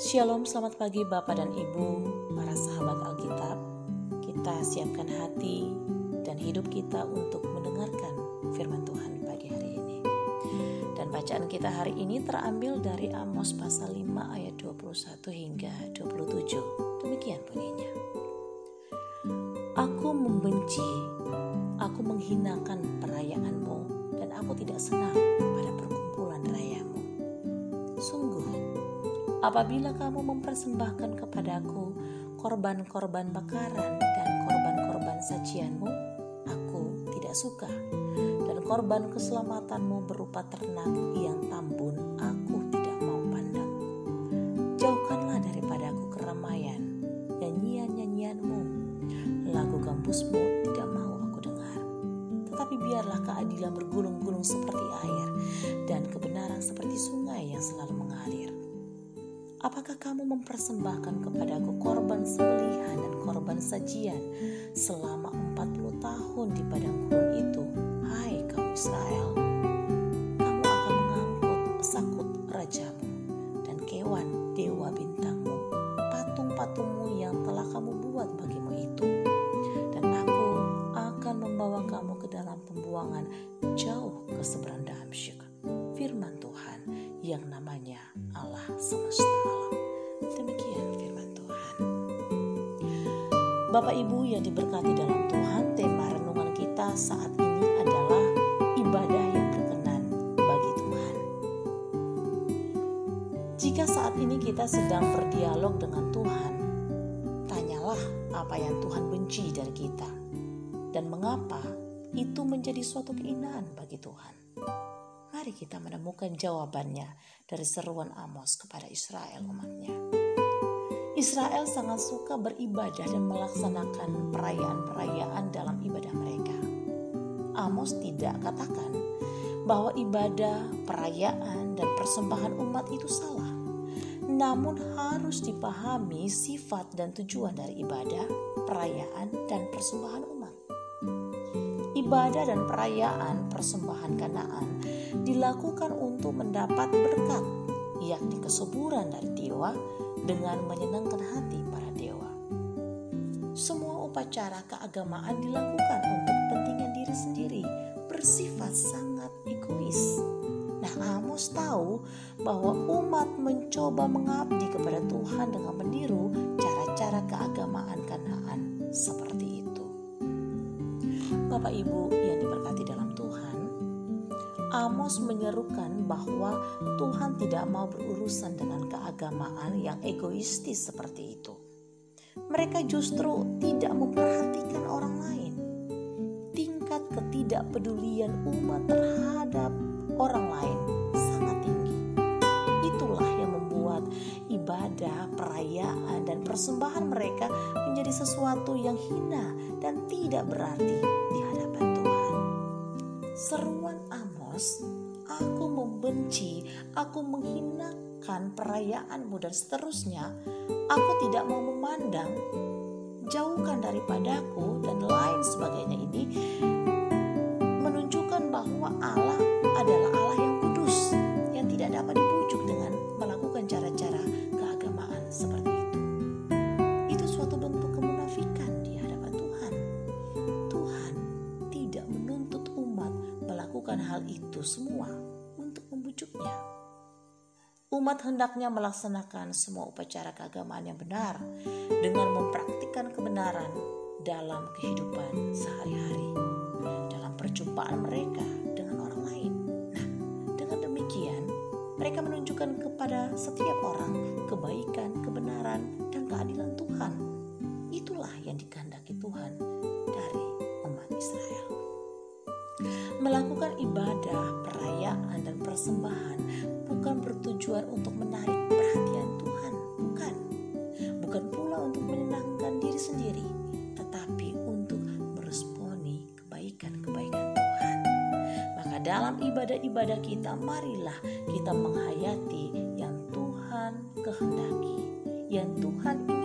Shalom, selamat pagi Bapak dan Ibu, para sahabat Alkitab. Kita siapkan hati dan hidup kita untuk mendengarkan firman Tuhan pagi hari ini. Dan bacaan kita hari ini terambil dari Amos pasal 5 ayat 21 hingga 27. Demikian bunyinya. Aku membenci, aku menghinakan perayaanmu dan aku tidak senang apabila kamu mempersembahkan kepadaku korban-korban bakaran dan korban-korban sajianmu, aku tidak suka. Dan korban keselamatanmu berupa ternak yang tambun, aku tidak mau pandang. Jauhkanlah daripadaku keramaian, nyanyian-nyanyianmu, lagu kampusmu tidak mau aku dengar. Tetapi biarlah keadilan bergulung-gulung Apakah kamu mempersembahkan kepadaku korban sembelihan dan korban sajian selama 40 tahun di padang gurun itu? Hai kaum Israel, kamu akan mengangkut sakut rajamu dan kewan dewa bintangmu, patung-patungmu yang telah kamu buat bagimu itu. Dan aku akan membawa kamu ke dalam pembuangan jauh ke seberang Damsyik. Firman Tuhan yang namanya Allah semesta Bapak Ibu yang diberkati dalam Tuhan, tema renungan kita saat ini adalah ibadah yang berkenan bagi Tuhan. Jika saat ini kita sedang berdialog dengan Tuhan, tanyalah apa yang Tuhan benci dari kita dan mengapa itu menjadi suatu keindahan bagi Tuhan. Mari kita menemukan jawabannya dari seruan Amos kepada Israel umatnya. Israel sangat suka beribadah dan melaksanakan perayaan-perayaan dalam ibadah mereka. Amos tidak katakan bahwa ibadah, perayaan, dan persembahan umat itu salah. Namun harus dipahami sifat dan tujuan dari ibadah, perayaan, dan persembahan umat. Ibadah dan perayaan persembahan Kanaan dilakukan untuk mendapat berkat, yakni kesuburan dari dewa dengan menyenangkan hati para dewa. Semua upacara keagamaan dilakukan untuk kepentingan diri sendiri, bersifat sangat egois. Nah, Amos tahu bahwa umat mencoba mengabdi kepada Tuhan dengan meniru cara-cara keagamaan Kanaan seperti itu. Bapak Ibu yang diberkati dalam Amos menyerukan bahwa Tuhan tidak mau berurusan dengan keagamaan yang egoistis seperti itu. Mereka justru tidak memperhatikan orang lain. Tingkat ketidakpedulian umat terhadap orang lain sangat tinggi. Itulah yang membuat ibadah, perayaan, dan persembahan mereka menjadi sesuatu yang hina dan tidak berarti di hadapan Tuhan. Seruan Aku membenci, aku menghinakan perayaanmu dan seterusnya. Aku tidak mau memandang, jauhkan daripadaku dan lain sebagainya ini melakukan hal itu semua untuk membujuknya. Umat hendaknya melaksanakan semua upacara keagamaan yang benar dengan mempraktikkan kebenaran dalam kehidupan sehari-hari, dalam perjumpaan mereka dengan orang lain. Nah, dengan demikian, mereka menunjukkan kepada setiap orang kebaikan, kebenaran, dan keadilan Melakukan ibadah, perayaan, dan persembahan bukan bertujuan untuk menarik perhatian Tuhan, bukan. Bukan pula untuk menyenangkan diri sendiri, tetapi untuk meresponi kebaikan-kebaikan Tuhan. Maka dalam ibadah-ibadah kita, marilah kita menghayati yang Tuhan kehendaki, yang Tuhan inginkan,